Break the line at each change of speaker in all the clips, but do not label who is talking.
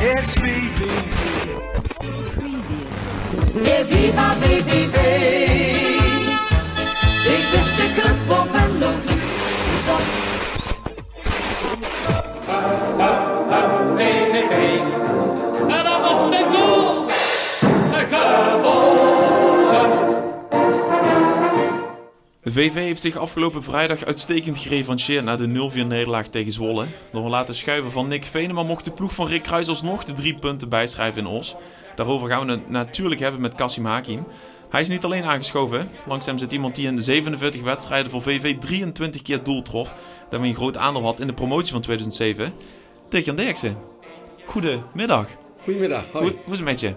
It's VVV.
Weer viva VVV. Ik
VV heeft zich afgelopen vrijdag uitstekend gerevancheerd na de 0-4 nederlaag tegen Zwolle. Door een laten schuiven van Nick Venema mocht de ploeg van Rick Kruijs alsnog de drie punten bijschrijven in Os. Daarover gaan we het natuurlijk hebben met Kassim Hakim. Hij is niet alleen aangeschoven. Langs hem zit iemand die in de 47 wedstrijden voor VV 23 keer doel trof. Daarmee een groot aandeel had in de promotie van 2007. Dirk-Jan Derksen. Goedemiddag.
Goedemiddag, hoi.
Hoe, hoe is het met je?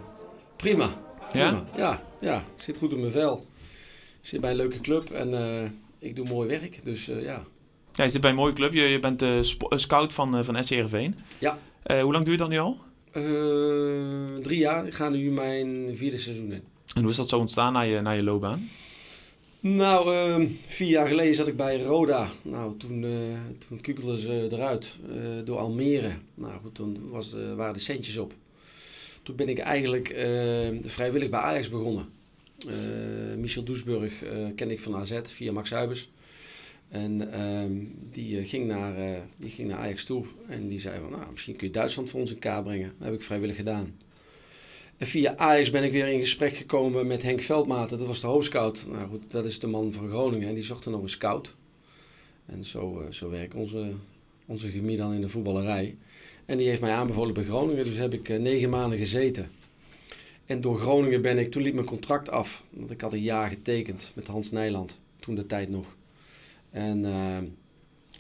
Prima.
Ja?
Prima. Ja, ja, ik zit goed in mijn vel. Ik zit bij een leuke club en eh, ik doe mooi werk. Dus eh, ja.
Ja, je zit bij een mooie club. Je, je bent eh, scout van, van SC Heerenveen.
Ja.
Hoe lang doe je dat nu al?
Drie jaar. Ik ga nu mijn vierde seizoen in.
En hoe is dat zo ontstaan na je, na je loopbaan?
Nou, eh, vier jaar geleden zat ik bij Roda. Nou, toen, eh toen kukelden ze eruit door Almere. Nou goed, toen was, waren de centjes op. Toen ben ik eigenlijk eh, vrijwillig bij Ajax begonnen. Eh, Michel Doesburg eh, ken ik van AZ via Max Huibers. En ehm, die, eh, ging naar, eh, die ging naar Ajax toe. En die zei van, nou, misschien kun je Duitsland voor ons in kaart brengen. Dat heb ik vrijwillig gedaan. En via Ajax ben ik weer in gesprek gekomen met Henk Veldmaten. Dat was de hoofdscout. Nou goed, dat is de man van Groningen. En die zocht er nog een scout. En zo, eh, zo werkt onze, onze chemie dan in de voetballerij. En die heeft mij aanbevolen bij Groningen. Dus heb ik negen maanden gezeten. En door Groningen ben ik, toen liep mijn contract af. Want ik had een jaar getekend met Hans Nijland. Toen de tijd nog. En eh,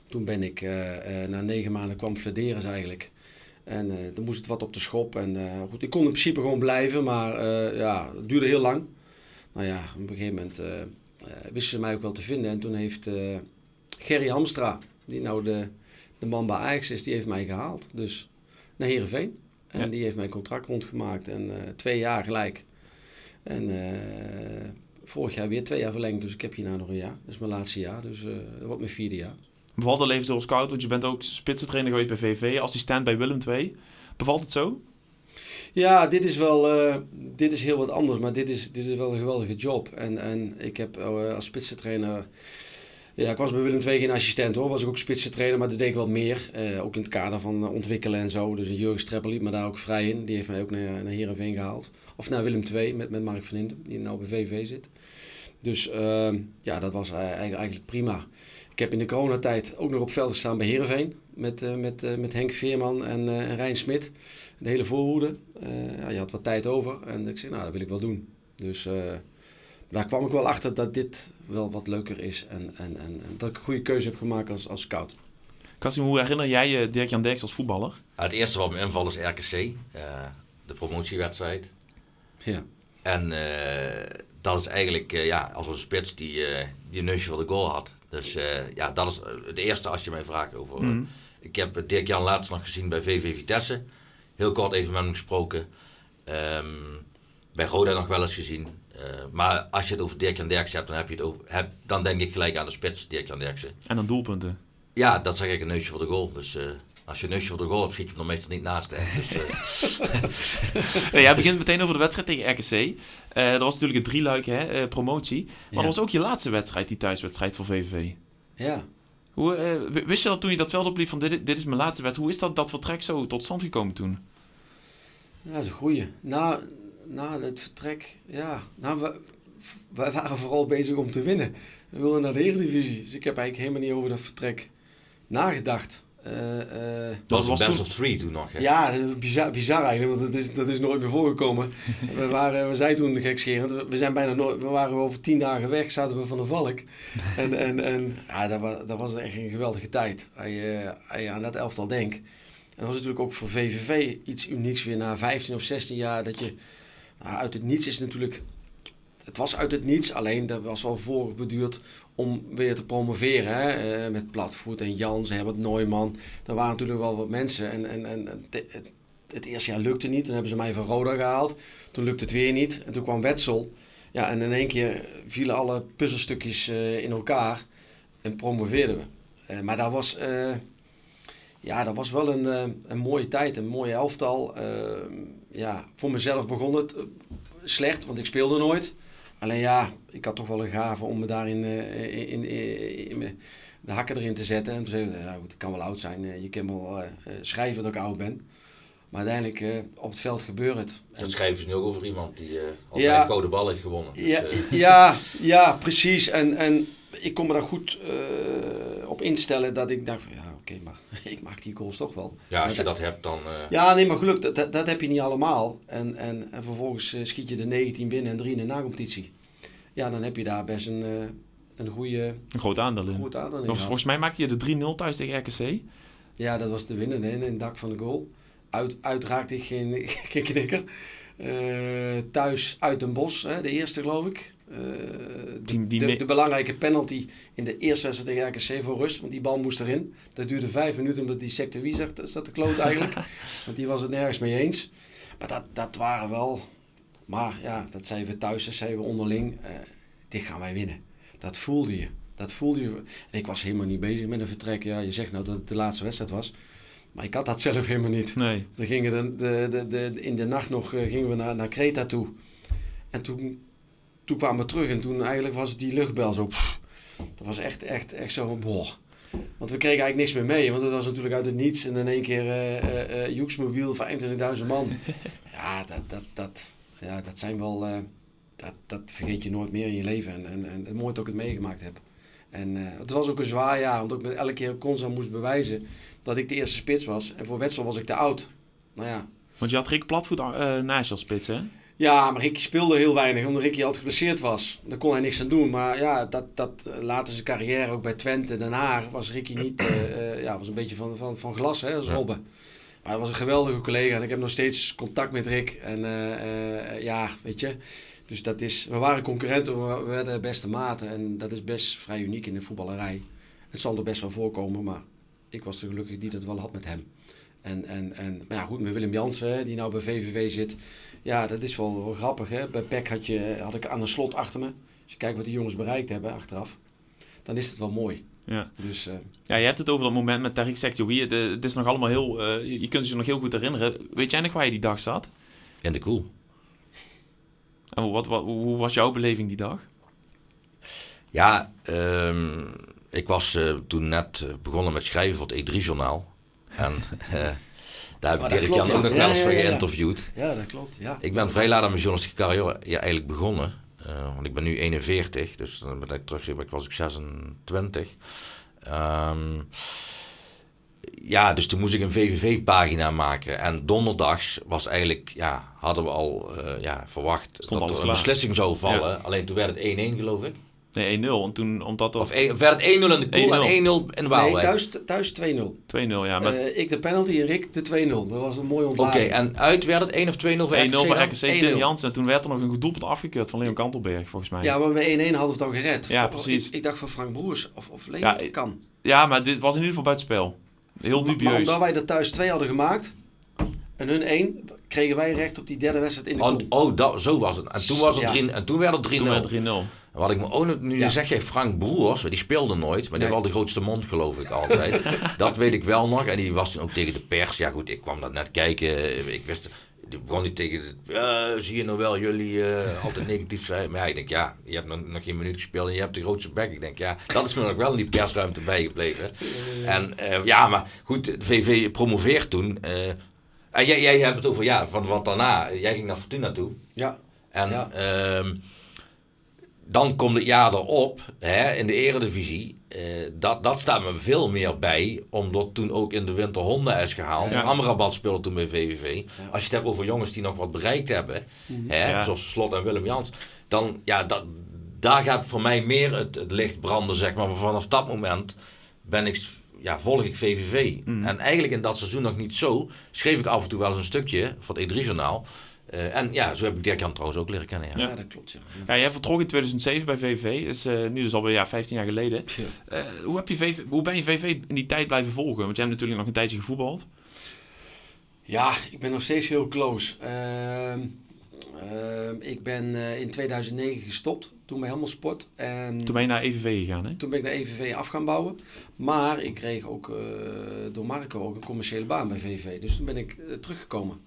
toen ben ik, eh, eh, na negen maanden kwam Flederis eigenlijk. En dan moest het wat op de schop. En goed, ik kon in principe gewoon blijven, maar ja, het duurde heel lang. Nou ja, op een gegeven moment wisten ze mij ook wel te vinden. En toen heeft Gerry Hamstra, die nou de, de man bij Ajax is, die heeft mij gehaald. Dus naar Heerenveen. En
Ja.
die heeft mijn contract rondgemaakt. En eh, twee jaar gelijk. En eh, vorig jaar weer twee jaar verlengd. Dus ik heb hierna nog een jaar. Dat is mijn laatste jaar. Dus eh, dat wordt mijn vierde jaar.
Bevalt het leven als scout? Want je bent ook spitsentrainer geweest bij VV, assistent bij Willem II. Bevalt het zo?
Ja, dit is wel eh, dit is heel wat anders, maar dit is, dit is wel een geweldige job. En, en ik heb eh, als spitsentrainer... Ja, ik was bij Willem II geen assistent hoor, was ik ook spitsentrainer, maar dat deed ik wat meer. Eh, ook in het kader van eh, ontwikkelen en zo. Dus een Jurgen Streppel liet me daar ook vrij in. Die heeft mij ook naar, naar Heerenveen gehaald. Of naar Willem II met, met Mark van Intem, die nou bij VV zit. Dus eh, ja, dat was eigenlijk, eigenlijk prima. Ik heb in de coronatijd ook nog op veld gestaan bij Heerenveen. Met, eh, met, eh, met Henk Veerman en, eh, en Rijn Smit. De hele voorhoede. Eh, ja, je had wat tijd over. En ik zei, nou, dat wil ik wel doen. Dus eh, daar kwam ik wel achter dat dit wel wat leuker is. En, en, en, en dat ik een goede keuze heb gemaakt als, als scout.
Kassim, hoe herinner jij je Dirk-Jan Derks als voetballer?
Het eerste wat me invalt is RKC, eh, de promotiewedstrijd.
Ja.
En eh, dat is eigenlijk eh, ja, als een spits die, eh, die een neusje voor de goal had. Dus eh, ja, dat is het eerste als je mij vraagt over.
Mhm.
Ik heb Dirk Jan laatst nog gezien bij VV Vitesse. Heel kort even met hem gesproken. Ehm, bij Roda nog wel eens gezien. Eh, maar als je het over Dirk Jan Derksen hebt, dan, heb je het over, heb, dan denk ik gelijk aan de spits Dirk Jan Derksen.
En dan doelpunten.
Ja, dat zeg ik een neusje voor de goal. Dus eh, als je een neusje voor de goal hebt, schiet je hem er meestal niet naast. Hè. Dus, eh,
Nee, jij begint meteen over de wedstrijd tegen RKC. Eh, dat was natuurlijk een drieluik, hè, eh, promotie. Maar
Ja.
dat was ook je laatste wedstrijd, die thuiswedstrijd voor VVV.
Ja.
Hoe, eh, wist je dat toen je dat veld opliep van dit, dit is mijn laatste wedstrijd? Hoe is dat, dat vertrek zo tot stand gekomen toen?
Ja, dat is een goeie. Na, na het vertrek, ja, nou, we, wij waren vooral bezig om te winnen. We wilden naar de Eredivisie. Dus ik heb eigenlijk helemaal niet over dat vertrek nagedacht. Eh, eh,
dat was best
toen-
of three toen nog. Hè?
ja, bizar, bizar eigenlijk, want dat is, dat is nooit meer voorgekomen. we, waren, we zeiden toen gekscherend, we, we zijn bijna nooit, we waren over tien dagen weg, zaten we van de valk. En, en, en ja, dat was, dat was echt een geweldige tijd. Als je, als je aan dat elftal denkt. En dat was natuurlijk ook voor VVV iets unieks weer na 15 of 16 jaar. Dat je nou, uit het niets is natuurlijk. Het was uit het niets, alleen dat was wel voorbeduurd om weer te promoveren. Hè? eh, met Platvoet en Jans, Herbert Neumann. Er waren natuurlijk wel wat mensen. En, en, en het, eerste jaar lukte niet. Dan hebben ze mij van Roda gehaald. Toen lukte het weer niet. En toen kwam Wetsel. Ja, en in één keer vielen alle puzzelstukjes eh, in elkaar. En promoveerden we. Eh, maar dat was... ja, dat was wel een, een mooie tijd, een mooie elftal. Eh, ja, voor mezelf begon het eh, slecht, want ik speelde nooit. Alleen ja, ik had toch wel een gave om me daarin eh, in, in, in, in de hakken erin te zetten. En te zeggen, ja goed, ik kan wel oud zijn. eh, je kan wel eh, eh, schrijven dat ik oud ben. Maar uiteindelijk eh, op het veld gebeurt het.
Dat schrijven ze nu ook over iemand die eh al
Ja.
vijf gouden bal heeft gewonnen. Dus,
Ja,
eh,
ja, ja, precies. En, en ik kon me daar goed eh, op instellen dat ik dacht, van, ja oké, maar ik maak die goals toch wel.
ja, als je dat hebt, dan... eh,
Ja, nee, maar geluk, dat, dat, dat heb je niet allemaal. En, en, en vervolgens eh, schiet je de 19 binnen en 3 in de nacompetitie. Ja, dan heb je daar best een, eh, een goede,
Een groot aandeel in.
goed aandeel in.
Volgens mij maakte je de 3-0 thuis tegen RKC.
Ja, dat was de winnende hè, in het dak van de goal. Uit, uit raakte ik geen, geen knikker. Eh, thuis uit Den Bosch, hè, de eerste geloof ik. Eh, de,
Die- die
de, belangrijke penalty in de eerste wedstrijd tegen RKC voor rust. Want die bal moest erin. Dat duurde vijf minuten omdat die sector wie zat, zat te kloot eigenlijk. want die was het nergens mee eens. Maar dat, dat waren wel... Maar ja, dat zeiden we thuis, dat zeiden we onderling. eh, dit gaan wij winnen. Dat voelde je. Dat voelde je. En ik was helemaal niet bezig met een vertrek. Ja, je zegt nou dat het de laatste wedstrijd was. Maar ik had dat zelf helemaal niet.
Nee.
We gingen de, de, de, de- in de nacht nog eh, gingen we naar, naar Kreta toe. En toen, toen kwamen we terug en toen eigenlijk was die luchtbel zo... pff, dat was echt, echt, echt zo... Boah. Want we kregen eigenlijk niks meer mee. Want het was natuurlijk uit het niets. En in één keer eh eh, Joeksmobiel, 25.000 man. ja, dat, dat, dat, ja, dat zijn wel... eh, dat, dat vergeet je nooit meer in je leven. En, en, en het mooi dat ik het meegemaakt heb. En eh, het was ook een zwaar jaar. Omdat ik me elke keer constant moest bewijzen dat ik de eerste spits was. En voor Wetsel was ik te oud. Nou ja,
Want je had Rick Platvoet eh, naast je als spits, hè?
Ja, maar Ricky speelde heel weinig, omdat Ricky altijd geblesseerd was. Daar kon hij niks aan doen. Maar ja, dat, dat eh, later zijn carrière ook bij Twente, Den Haag, was Ricky niet, eh, ja, was een beetje van, van, van glas, hè, als
Ja.
Robben. Maar hij was een geweldige collega en ik heb nog steeds contact met Rick. En ja, weet je, dus dat is, we waren concurrenten, we werden beste maten. En dat is best vrij uniek in de voetballerij. Het zal er best wel voorkomen, maar ik was de gelukkig die dat wel had met hem. En, en, en maar ja, goed, met Willem Jansen, die nou bij VVV zit. Ja, dat is wel, wel grappig. Hè? Bij PEC had, je, had ik aan een slot achter me. Als je kijkt wat die jongens bereikt hebben achteraf, dan is het wel mooi.
Ja.
Dus eh,
Ja, je hebt het over dat moment met Tariq Sekjoui. Het, eh, het is nog allemaal heel... eh, je- kunt je nog heel goed herinneren. Weet jij nog waar je die dag zat?
In de koel.
En wat, wat, hoe was jouw beleving die dag?
Ja, ehm, ik was eh, toen net eh, begonnen met schrijven voor het E3-journaal. En eh, daar heb ik Dirk Jan
ja.
ook nog wel eens voor geïnterviewd.
ja, dat klopt. Ja.
Ik ben vrij laat aan mijn journalistieke carrière ja, eigenlijk begonnen. Eh, want ik ben nu 41, dus dan ben ik terug, ik was ik 26. Ehm, ja, dus toen moest ik een VVV-pagina maken. En donderdags was eigenlijk, ja, hadden we al eh, ja, verwacht
Stond
dat er een beslissing zou vallen. Alleen toen werd het 1-1 geloof ik.
Nee, 1-0. En toen, omdat.
Of, één- of werd het 1-0 in de koel en 1-0 in
Nee,
Waalwijk.
thuis, thuis 2-0.
2-0, ja. Maar 1-0
Eh, ik de penalty en Rick de 2-0. Dat was een mooie
Oké,
ontlading.
en uit werd het 1 of 2-0 voor RKC
voor
dan?
RKC, Tim
1-0.
Jansen. En toen werd er nog een doelpunt afgekeurd van Leon Kantelberg, volgens mij.
Ja, maar bij 1-1 hadden we het al gered.
Ja,
Of-
precies.
Ik, ik dacht van Frank Broers of, of Leon,
Ja,
kan.
Ja, maar dit was in ieder geval buitenspel. Heel
Maar
dubieus.
omdat wij er thuis 2 hadden gemaakt en hun 1, kregen wij recht op die derde wedstrijd in de
Oh,
koel.
oh dat, zo was het. En toen, was het
Ja.
drie, en toen werd het 3-0.
Toen werd het 3-0.
Wat ik me ook nu
Ja.
zeg jij Frank Broers, die speelde nooit, maar die
Nee.
had wel de grootste mond geloof ik altijd. dat weet ik wel nog. En die was toen ook tegen de pers. Ja goed, ik kwam dat net kijken. Ik wist, die begon niet tegen de, "Ja, zie je nou wel, jullie eh, altijd negatief zijn. Maar ja, ik denk ja, je hebt nog, nog geen minuut gespeeld en je hebt de grootste bek. Ik denk ja, dat is me nog wel in die persruimte bijgebleven. En eh, ja, maar goed, de VV promoveert toen. eh, en jij, jij hebt het over, ja, van wat daarna. Jij ging naar Fortuna toe.
Ja,
En
Ja.
ehm, dan komt het jaar erop hè, in de eredivisie. eh, dat, dat staat me veel meer bij, omdat toen ook in de winter Honda is gehaald.
Ja.
Amrabat speelde toen bij VVV. Als je het hebt over jongens die nog wat bereikt hebben, hè,
Ja.
zoals Slot en Willem Jans, dan ja, dat, daar gaat voor mij meer het, het licht branden, zeg maar. Maar vanaf dat moment ben ik, ja, volg ik VVV. En eigenlijk in dat seizoen nog niet zo. Schreef ik af en toe wel eens een stukje voor het E3-journaal. Eh, en ja, zo heb ik Dirk Jan trouwens ook leren kennen. Ja.
ja. dat klopt. Ja.
Ja, jij vertrok in 2007 bij VVV. is eh, nu dus alweer ja, 15 jaar geleden. Eh, hoe, heb je VV, hoe ben je VV in die tijd blijven volgen? Want jij hebt natuurlijk nog een tijdje gevoetbald.
Ja, ik ben nog steeds heel close. Ehm, Ehm, ik ben eh, in 2009 gestopt, toen bij Helmond Sport. En
Toen ben je naar EVV gegaan, hè?
toen ben ik naar EVV af gaan bouwen. Maar ik kreeg ook eh, door Marco ook een commerciële baan bij VV. Dus toen ben ik teruggekomen.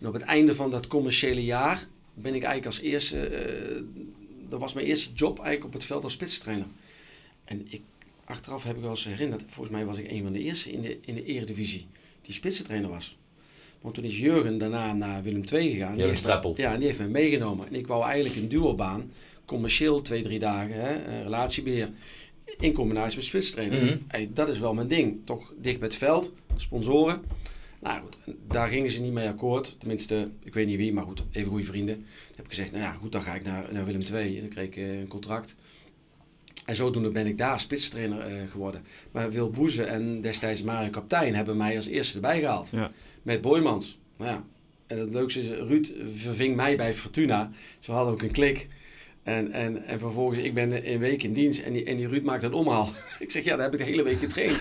En op het einde van dat commerciële jaar ben ik eigenlijk als eerste... eh, dat was mijn eerste job eigenlijk op het veld als spitstrainer. En ik, achteraf heb ik wel eens herinnerd, volgens mij was ik een van de eerste in de, in de eredivisie die spitsentrainer was. Want toen is Jurgen daarna naar Willem II gegaan.
Jurgen Streppel.
Ja, en die heeft mij meegenomen. En ik wou eigenlijk een duobaan, commercieel twee, drie dagen, hè, eh, relatiebeheer, in combinatie met spitstrainer.
Mhm.
Hey, dat is wel mijn ding. Toch dicht bij het veld, sponsoren. Nou goed, daar gingen ze niet mee akkoord. Tenminste, ik weet niet wie, maar goed, even goede vrienden. Toen heb ik gezegd, nou ja, goed, dan ga ik naar, naar Willem II. En dan kreeg ik eh, een contract. En zodoende ben ik daar spitstrainer eh, geworden. Maar Wil Boeze en destijds Mario Kaptein hebben mij als eerste erbij gehaald.
Ja.
Met Boymans. Nou ja, en het leukste is, Ruud verving mij bij Fortuna. Ze hadden ook een klik. En, en, en vervolgens, ik ben een week in dienst en die, en die Ruud maakt een omhaal. ik zeg, ja, daar heb ik de hele week getraind.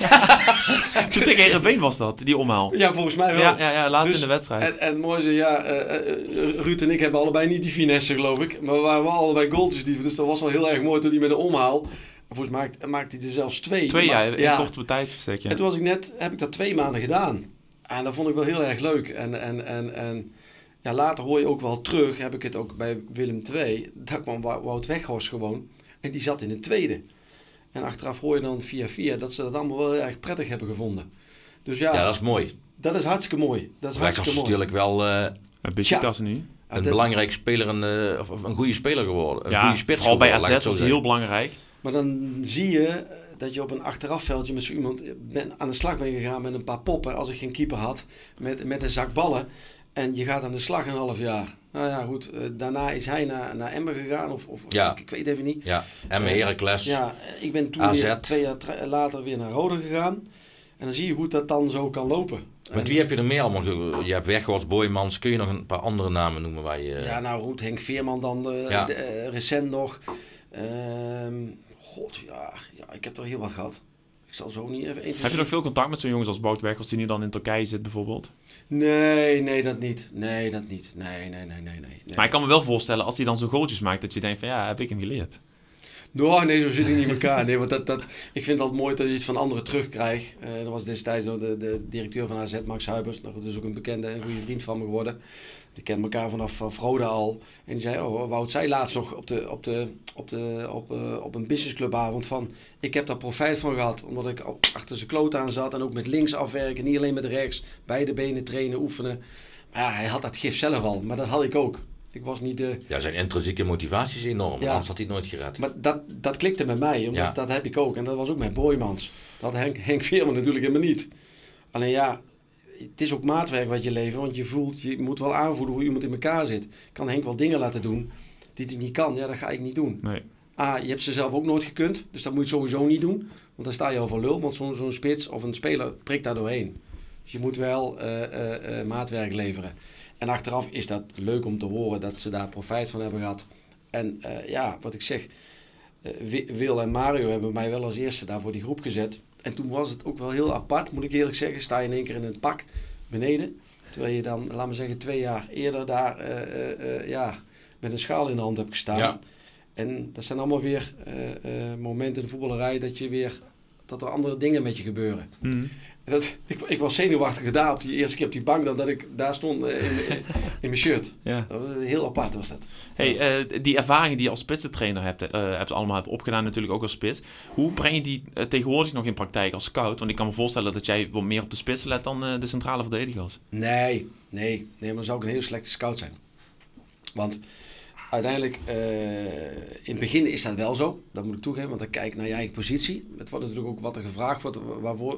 Toen tegen Heerenveen was dat, die omhaal.
ja, volgens mij wel.
Ja, ja, ja later
Dus-
in de wedstrijd.
En, en mooi is, ja, eh, Ruud en ik hebben allebei niet die finesse, geloof ik. Maar we waren wel allebei goaltjes die. Dus dat was wel heel erg mooi toen hij met een omhaal. Volgens mij maakte, maakte hij er zelfs twee.
Twee jaar,
Maar-
in korte tijdsbestek, ja.
En toen was ik net, heb ik dat twee maanden gedaan. En dat vond ik wel heel erg leuk. En, en, en, en ja, later hoor je ook wel terug, heb ik het ook bij Willem II. Daar kwam Wou- Wout Weghorst gewoon. En die zat in de tweede. En achteraf hoor je dan via via dat ze dat allemaal wel heel erg prettig hebben gevonden. Dus ja,
Ja, dat is mooi.
dat is hartstikke mooi. Dat is
Weghorst
hartstikke
is
mooi.
natuurlijk wel eh,
Een Besiktas nu.
Een
dat-
belangrijk speler, een, eh, of, een goede speler geworden. Een
Ja,
goede spits
vooral bij AZ was
het
heel belangrijk.
Maar dan zie je eh, dat je op een achterafveldje met zo iemand ben, aan de slag bent gegaan met een paar poppen als ik geen keeper had. Met, met een zak ballen. En je gaat aan de slag een half jaar. Nou ja, goed. eh, daarna is hij naar, naar Emmen gegaan. Of, of
Ja.
ik, ik weet even niet.
Ja, en mijn Heracles.
Ja, ik ben toen
AZ.
weer, twee jaar later weer naar Rode gegaan. En dan zie je hoe dat dan zo kan lopen.
Met wie heb je er meer allemaal? Je hebt Weghorst, Boymans. Kun je nog een paar andere namen noemen waar je...
Ja, nou goed, Henk Veerman dan eh,
Ja.
de- eh, recent nog. Ehm, God, ja, ja, ik heb er heel wat gehad. Ik zal zo niet even... 1, 2,
Heb je nog veel contact met zo'n jongens als Bout Weghorst, die nu dan in Turkije zit bijvoorbeeld?
Nee, nee, dat niet. Nee, dat niet. Nee, nee, nee, nee, nee.
Maar ik kan me wel voorstellen, als hij dan zo'n goaltjes maakt, dat je denkt van ja, heb ik hem geleerd.
Nou, nee, zo zit ik niet in elkaar. Nee, want dat, dat, ik vind het altijd mooi dat je het van anderen terugkrijgt. Eh dat was destijds de, de directeur van AZ, Max Huibers. Nou, dat is ook een bekende en goede vriend van me geworden. Die kennen elkaar vanaf van Froda al. En die zei, oh, Wout zei laatst nog op, de, op, de, op, de, op, eh, op een businessclubavond van... Ik heb daar profijt van gehad, omdat ik achter zijn kloot aan zat. En ook met links afwerken, niet alleen met rechts. Beide benen trainen, oefenen. Maar ja, hij had dat gif zelf al. Maar dat had ik ook. Ik was niet de...
Ja, zijn intrinsieke motivatie is enorm.
Ja.
Anders had hij nooit gered.
Maar dat, dat klikte met mij, omdat
Ja.
dat heb ik ook. En dat was ook met Boymans. Dat had Henk, Henk Veerman natuurlijk helemaal niet. Alleen ja, het is ook maatwerk wat je levert. Want je voelt, je moet wel aanvoelen hoe iemand in elkaar zit. Ik kan Henk wel dingen laten doen die hij niet kan. Ja, dat ga ik niet doen.
Nee.
A, je hebt ze zelf ook nooit gekund. Dus dat moet je sowieso niet doen. Want dan sta je al voor lul. Want zo'n zo'n spits of een speler prikt daar doorheen. Dus je moet wel eh, eh, eh, maatwerk leveren. En achteraf is dat leuk om te horen dat ze daar profijt van hebben gehad. En ja, wat ik zeg, Wi- Wil en Mario hebben mij wel als eerste daar voor die groep gezet. En toen was het ook wel heel apart, moet ik eerlijk zeggen. Sta je in één keer in het pak beneden. Terwijl je dan, laat me zeggen, twee jaar eerder daar eh, eh, eh, ja, met een schaal in de hand hebt gestaan.
Ja.
En dat zijn allemaal weer momenten in de voetballerij dat je weer dat er andere dingen met je gebeuren. En dat, ik, ik was zenuwachtiger daar op die eerste keer op die bank dan dat ik daar stond eh, in, in, in mijn shirt.
Ja.
Dat was heel apart was dat.
Hey, eh, die ervaringen die je als spitsentrainer hebt, eh, hebt allemaal hebt opgedaan, natuurlijk ook als spits. Hoe breng je die tegenwoordig nog in praktijk als scout? Want ik kan me voorstellen dat jij wat meer op de spits let dan de centrale verdedigers.
Nee, nee, nee, maar dan zou ik een heel slechte scout zijn. Want uiteindelijk, eh, in het begin is dat wel zo, dat moet ik toegeven, want dan kijk naar je eigen positie. Het wordt natuurlijk ook wat er gevraagd wordt,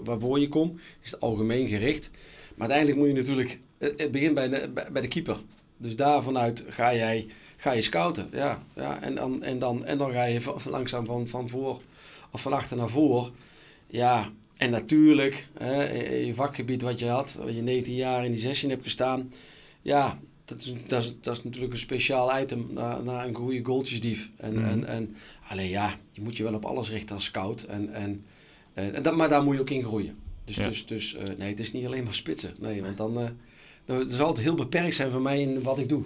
waarvoor, je komt, is het algemeen gericht. Maar uiteindelijk moet je natuurlijk, het begint bij de, bij de keeper. Dus daar vanuit ga jij, ga je scouten, ja. ja en, dan, en, dan, en dan ga je langzaam van, van voor, of van achter naar voor. Ja, en natuurlijk, hè, je vakgebied wat je had, wat je 19 jaar in die 16 hebt gestaan. Ja, dat is, dat is, dat is natuurlijk een speciaal item naar, naar een goede goaltjesdief. En,
Mhm.
en, en, alleen ja, je moet je wel op alles richten als scout. En, en, en, en dat, maar daar moet je ook in groeien. Dus,
Ja.
dus, dus eh, nee, het is niet alleen maar spitsen. Nee, want dan, eh dan het zal het heel beperkt zijn voor mij in wat ik doe.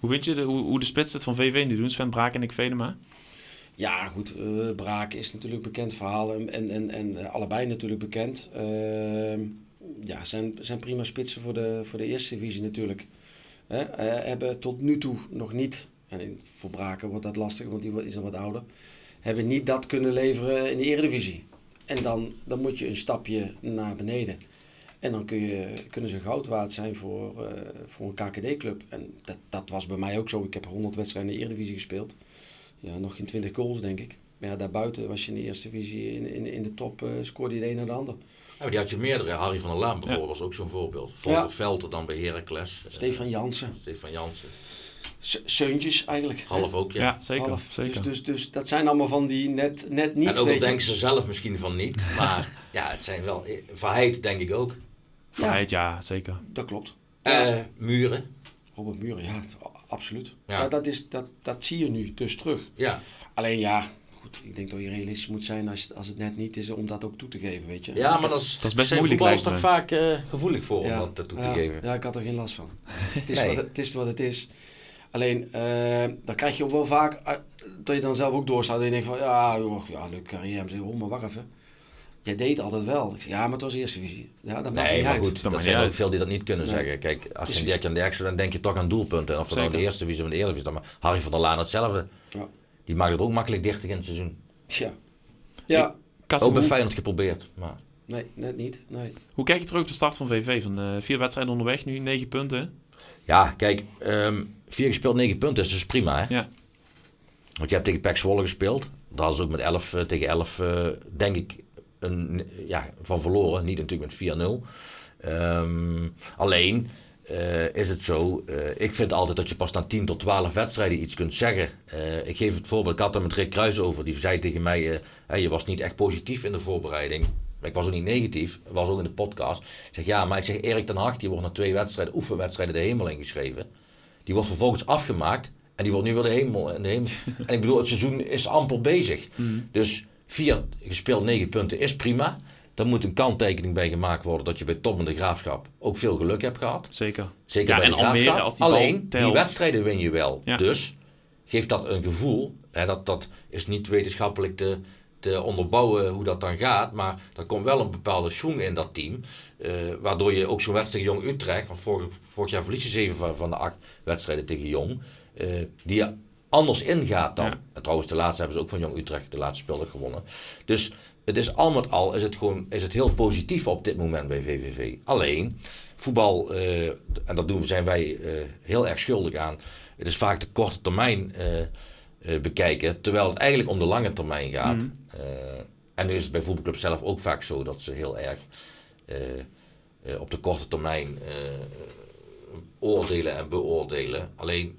Hoe vind je de, hoe, hoe de spits het van VV nu doen? Sven Braak en Nick Venema?
Ja, goed. eh, Braak is natuurlijk bekend verhaal en, en, en, allebei natuurlijk bekend. Ehm, ja, zijn, zijn prima spitsen voor de, voor de eerste divisie natuurlijk. Hè, eh, hebben tot nu toe nog niet, en voor Braken wordt dat lastig, want die is al wat ouder, hebben niet dat kunnen leveren in de eredivisie. En dan, dan moet je een stapje naar beneden. En dan kun je, kunnen ze goud waard zijn voor, eh, voor een KKD-club. En dat, dat was bij mij ook zo. Ik heb 100 wedstrijden in de Eredivisie gespeeld. Ja, nog geen 20 goals, denk ik. Maar ja, daarbuiten was je in de Eerste Divisie in, in, in de top, eh, scoorde je de een naar de ander.
Ja, maar die had je meerdere. Harry van der Laan bijvoorbeeld was ook zo'n voorbeeld. Volker
Ja.
Velter dan bij Heracles. Eh,
Stefan Jansen.
Stefan Jansen.
Seuntjes eigenlijk.
Half ook, ja.
Ja, zeker.
Half.
zeker.
Dus, dus, dus dat zijn allemaal van die net, net niet,
en ook al denken ze zelf misschien van niet. Maar ja, het zijn wel... Verheid denk ik ook.
Vrijheid, ja, zeker.
Dat klopt.
Eh, muren.
Robert Muren, ja, absoluut.
Ja.
Ja. dat, is, dat, dat zie je nu dus terug.
Ja.
Alleen ja, goed, ik denk dat je realistisch moet zijn als, als het net niet is om dat ook toe te geven, weet je.
ja, maar dat is,
Dat is best moeilijk,
voetballers
lijkt
toch vaak eh, gevoelig voor om dat toe te
ja,
geven.
Ja, ik had er geen last van. het, is
Nee.
wat, het, is wat het is. Alleen, eh, dan krijg je ook wel vaak eh, dat je dan zelf ook doorstaat en je denkt van, ja, joh, ja leuke carrière. Ik zeg, oh, maar wacht even. Jij deed altijd wel. Ik zeg, ja, maar het was eerste visie. Ja, dat maakt
Nee,
niet
maar
uit.
goed,
Dat
dat
maakt
zijn ook veel die dat niet kunnen
Nee.
zeggen. Kijk, als je Dirk en Derksen, dan denk je toch aan doelpunten. En of dat nou de eerste divisie of de is, dan maar Harry van der Laan hetzelfde.
Ja.
Die maakt het ook makkelijk dichter in het seizoen.
Ja. Ja,
Kasten,
Ook bij Feyenoord geprobeerd. Maar
nee, net niet. Nee.
hoe kijk je terug op de start van VV? Van eh, vier wedstrijden onderweg nu, negen punten.
ja, kijk, ehm, vier gespeeld, negen punten is dus prima. Hè?
Ja,
Want je hebt tegen PEC Zwolle gespeeld. Daar hadden ze ook met 11 eh, tegen 11, eh, denk ik, een, ja, van verloren. Niet natuurlijk met 4-0. Ehm, alleen eh, is het zo, eh, ik vind altijd dat je pas na 10 tot 12 wedstrijden iets kunt zeggen. Eh, ik geef het voorbeeld, ik had er met Rick Kruis over. Die zei tegen mij, je was niet echt positief in de voorbereiding. Maar ik was ook niet negatief, was ook in de podcast. Ik zeg, ja, maar ik zeg, Erik ten Hag, die wordt na twee wedstrijden, oefenwedstrijden de hemel ingeschreven. Die wordt vervolgens afgemaakt en die wordt nu weer de hemel. En, de hemel. en ik bedoel, het seizoen is amper bezig. Dus vier gespeeld negen punten is prima. Daar moet een kanttekening bij gemaakt worden dat je bij Top en de Graafschap ook veel geluk hebt gehad.
zeker.
Zeker
Ja,
bij
en
de
Almere,
Graafschap.
als die
Alleen, die wedstrijden win je wel.
Ja.
Dus geeft dat een gevoel. Hè, dat, dat is niet wetenschappelijk te, te onderbouwen hoe dat dan gaat. Maar er komt wel een bepaalde schoen in dat team. eh, waardoor je ook zo'n wedstrijd Jong Utrecht. Want vorig, vorig jaar verlies je zeven van, van de acht wedstrijden tegen Jong. eh, die je anders ingaat dan.
Ja.
En trouwens, de laatste hebben ze ook van Jong Utrecht, de laatste speler gewonnen. Dus het is al met al is het gewoon is het heel positief op dit moment bij VVV. Alleen, voetbal, eh, en dat doen, zijn wij eh, heel erg schuldig aan. Het is vaak de korte termijn eh, bekijken, terwijl het eigenlijk om de lange termijn gaat. Eh, en nu is het bij voetbalclubs zelf ook vaak zo dat ze heel erg op de korte termijn oordelen en beoordelen. Alleen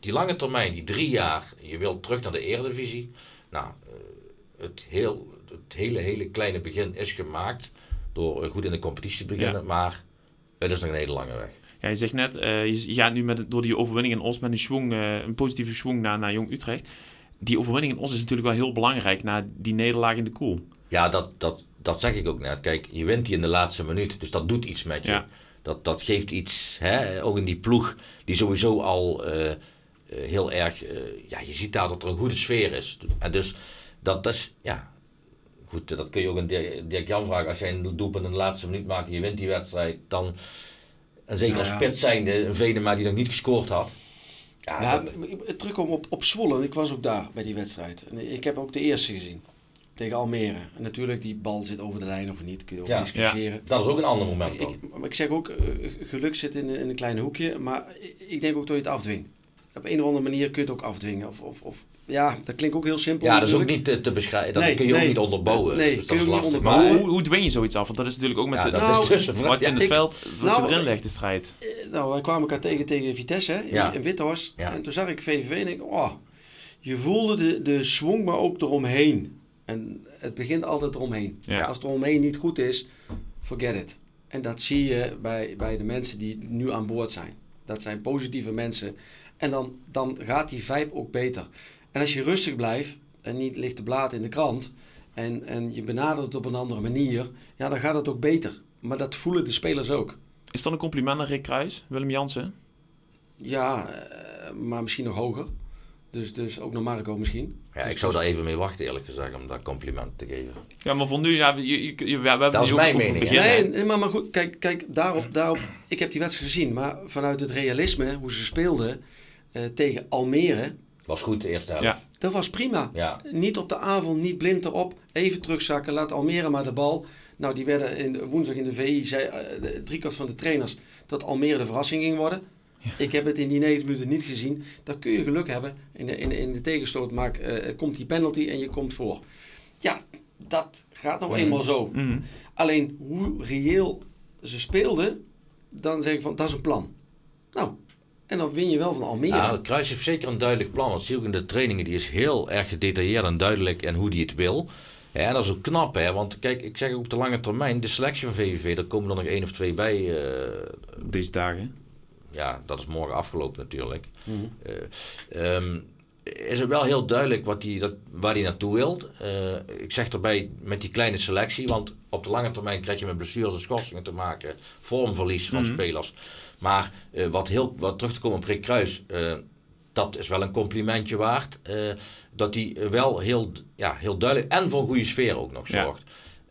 die lange termijn, die drie jaar, je wilt terug naar de Eredivisie. Nou, het, heel, het hele, hele kleine begin is gemaakt door eh, goed in de competitie te beginnen,
Ja.
maar het is nog een hele lange weg.
Ja, je zegt net, eh, je gaat nu met, door die overwinning in Os met een, schwung, eh, een positieve schwung naar, naar Jong Utrecht. Die overwinning in Os is natuurlijk wel heel belangrijk na die nederlaag in de koel.
Ja, dat, dat, dat zeg ik ook net. Kijk, je wint die in de laatste minuut, dus dat doet iets met je.
Ja.
Dat, dat geeft iets, hè? ook in die ploeg, die sowieso al heel erg, ja, je ziet daar dat er een goede sfeer is. En dus, dat is, ja, goed, dat kun je ook aan Dirk Dirk Jan vragen. Als jij een doelpunt in de laatste minuut maakt en je wint die wedstrijd, dan, en zeker als
Ja.
spits zijnde, een Venema die nog niet gescoord had. Ja,
Ja,
dat-
op, op Zwolle, ik was ook daar bij die wedstrijd. En ik heb ook de eerste gezien. Tegen Almere. En natuurlijk, die bal zit over de lijn of niet, kun je ook
Ja.
discussiëren.
dat is ook een ander moment
Ik, maar ik zeg ook, eh, geluk zit in, in een klein hoekje, maar ik- ik denk ook dat je het afdwingt. Op een of andere manier kun je het ook afdwingen. Of, of, of, ja, dat klinkt ook heel simpel.
Ja, dat is ook niet te, te beschrijven. Dat
Nee,
kun je ook niet onderbouwen.
Nee,
dus dat is lastig.
Maar hoe, hoe dwing je zoiets af? Want dat is natuurlijk ook met
ja,
de,
dat
Nou,
is tussenvraag.
wat je in het
ik-
veld wat
nou,
je erin
ik-
legt, de strijd.
Eh, Nou, wij kwamen elkaar tegen tegen Vitesse hè, in,
Ja.
in Withorst.
Ja.
En toen zag ik VVV en ik, oh, je voelde de, de swing, maar ook eromheen. En het begint altijd eromheen.
Ja.
Als het eromheen niet goed is, forget it. En dat zie je bij, bij de mensen die nu aan boord zijn. Dat zijn positieve mensen. En dan, dan gaat die vibe ook beter. En als je rustig blijft en niet ligt te blaad in de krant... En, en je benadert het op een andere manier, ja, dan gaat het ook beter. Maar dat voelen de spelers ook.
Is dat een compliment aan Rick Kruis, Willem Jansen?
Ja, eh, maar misschien nog hoger. Dus, dus ook naar Marco misschien.
Ja,
Dus
ik zou
dat
daar even mee wachten eerlijk gezegd om dat compliment te geven.
Ja, maar voor nu, ja, je, je, we hebben
Dat is mijn mening,
begin,
Nee, nee, maar, maar goed, kijk, kijk daarop, daarop. Ik heb die wedstrijd gezien, maar vanuit het realisme, hoe ze speelden eh, tegen Almere,
Was goed de eerste helft.
Ja.
dat was prima.
Ja.
Niet op de avond, niet blind erop. Even terugzakken, laat Almere maar de bal. Nou, die werden in de- woensdag in de VI, zei de- driekwart van de trainers, dat Almere de verrassing ging worden. Ik heb het in die 90 minuten niet gezien. Dan kun je geluk hebben. In de, in de, in de tegenstoot maak, eh, komt die penalty en je komt voor. Ja, dat gaat nou eenmaal zo.
Mhm.
Alleen hoe reëel ze speelden, dan zeg ik van dat is een plan. Nou, en dan win je wel van Almere.
Ja, het Kruis heeft zeker een duidelijk plan. Want zie je ook in de trainingen, die is heel erg gedetailleerd en duidelijk en hoe die het wil. Ja, en dat is ook knap, hè. Want kijk, ik zeg ook op de lange termijn, de selectie van VVV, daar komen er nog één of twee bij. eh,
Deze dagen.
ja, dat is morgen afgelopen natuurlijk. Ehm, is het wel heel duidelijk wat die, dat, waar hij naartoe wil. Eh, ik zeg erbij met die kleine selectie, want op de lange termijn krijg je met blessures en schorsingen te maken, vormverlies van spelers. Maar eh, wat, heel, wat terug te komen op Rick Kruis, eh, dat is wel een complimentje waard. dat hij wel heel, ja, heel duidelijk en voor een goede sfeer ook nog
Ja.
zorgt.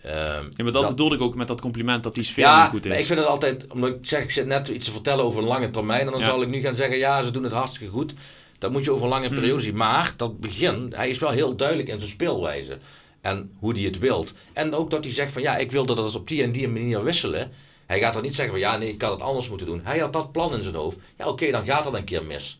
Ehm,
Ja, maar dat, bedoelde ik ook met dat compliment dat die sfeer
ja,
goed is.
ik vind het altijd, omdat ik zeg, ik zit net iets te vertellen over een lange termijn. En dan
Ja.
zal ik nu gaan zeggen, ja, ze doen het hartstikke goed. Dat moet je over een lange
Hmm.
periode zien. Maar dat begin, hij is wel heel duidelijk in zijn speelwijze. En hoe hij het wilt. En ook dat hij zegt van, ja, ik wil dat het op die en die manier wisselen. Hij gaat er niet zeggen van, ja, nee, ik had het anders moeten doen. Hij had dat plan in zijn hoofd. Ja, oké, dan gaat dat een keer mis.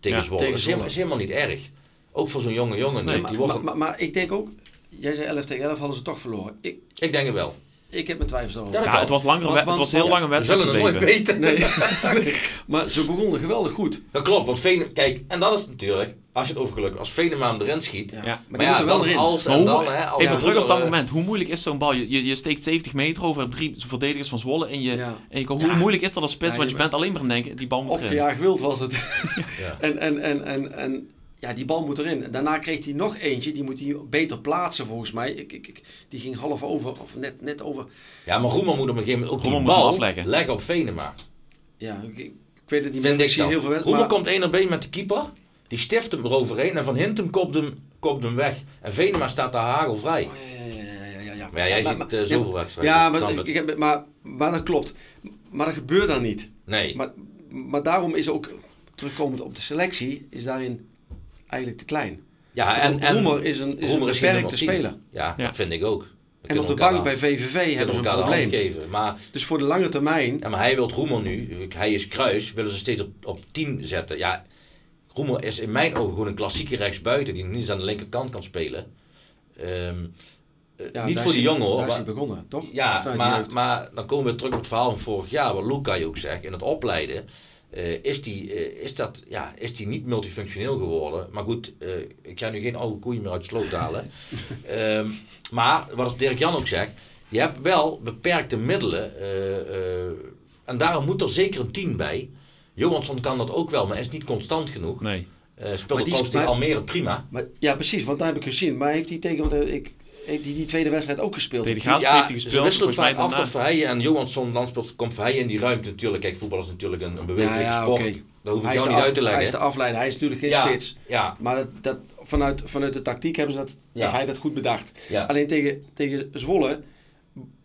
Tegen
Ja,
Zwolle.
tegen
Dat is helemaal,
Zwolle.
is helemaal niet erg. Ook voor zo'n jonge jongen.
Nee,
die
maar,
wordt
maar, maar, maar ik denk ook, jij zei 11 tegen 11 hadden ze toch verloren. Ik,
ik denk het wel.
Ik heb mijn twijfels daarover.
Ja,
ja, het was, langer,
Want-
het
want-
was heel lang een
We
wedstrijd
zullen het nooit weten.
Nee. maar ze begonnen geweldig goed.
Dat klopt, want Vene, kijk, en dat is natuurlijk, als je het over geluk, als Venema hem erin schiet.
Ja.
Ja.
Maar
Maar, ja, dat is
erin.
als
Maar
en
hoe-
dan, hè. als
even terug op dat
broeder,
moment. Hoe moeilijk is zo'n bal? Je, je, je steekt 70 meter over, hebt drie verdedigers van Zwolle. En, je,
Ja.
en je, kan- hoe moeilijk is dat als spits?
Ja,
want
je
bent alleen maar aan het denken, die bal moet erin.
Opgejaagd wild was het.
Ja.
en, en, en, en, en ja, die bal moet erin. Daarna kreeg hij nog eentje, die moet hij beter plaatsen volgens mij. Ik, ik, ik, die ging half over, of net, net over.
Ja, maar Roemer moet op een gegeven moment ook
Roemer
die bal
afleggen.
leggen op Venema.
Ja, ik, ik weet het niet
Vind
meer.
ik
zie heel veel
Roemer
wedstrijden.
komt 1 op 1 met de keeper. Die stift hem eroverheen en Van Hintem kopt hem, kopt hem weg. En Venema staat daar hagelvrij.
Oh, ja, ja, ja, ja, ja, ja.
Maar ja, jij
Maar-
ziet
maar-
eh, zoveel wedstrijden.
Ja,
dus ik
maar, ik, heb, maar, maar dat klopt. Maar dat gebeurt dan niet.
Nee.
Maar, maar daarom is ook, terugkomend op de selectie, is daarin eigenlijk te klein.
ja, en, en
Roemer is een, is
Roemer
een
is
beperkte
nummer 10.
speler.
Ja,
Ja.
dat vind ik ook. We
En op de bank bij VVV hebben ze een
de
probleem.
geven. Maar
Dus voor de lange termijn,
Ja, maar hij wil Roemer nu, hij is kruis, willen ze steeds op, op 10 zetten. Ja, Roemer is in mijn ogen gewoon een klassieke rechtsbuiten die niet eens aan de linkerkant kan spelen. Ehm, eh,
ja,
niet voor
is
die
hij-
jongen hoor.
Daar is
maar-
hij begonnen, toch?
ja,
de
maar, maar dan komen we terug op het verhaal van vorig jaar, wat Luca je ook zegt, in het opleiden. Eh, is, die, eh, is, dat, ja, is die niet multifunctioneel geworden? Maar goed, eh, ik ga nu geen oude koeien meer uit de sloot halen. Ehm, maar wat Dirk Jan ook zegt, je hebt wel beperkte middelen. eh, eh, en daarom moet er zeker een team bij. Johansson kan dat ook wel, maar is niet constant genoeg.
Nee.
Eh speelde
Maar die maar-
Almere prima.
Maar, ja, precies, want daar heb ik gezien. Maar heeft hij tegen, want ik, heeft hij die tweede wedstrijd ook gespeeld?
Tegen Graaf
niet?
heeft hij
ze
gespeeld,
wisselen
volgens mij
vaak af Verheijen en Johansson dan speelt, komt Verheijen in die ruimte natuurlijk. Kijk, voetbal is natuurlijk een, een
Ja, ja,
sport.
oké.
Dat hoef ik jou niet
af-
uit te
Hij is
leggen.
de afleider, hij is natuurlijk geen
ja,
spits.
Ja,
Maar dat, dat, vanuit, vanuit de tactiek hebben ze dat,
Ja.
heeft hij dat goed bedacht.
ja.
Alleen tegen, tegen Zwolle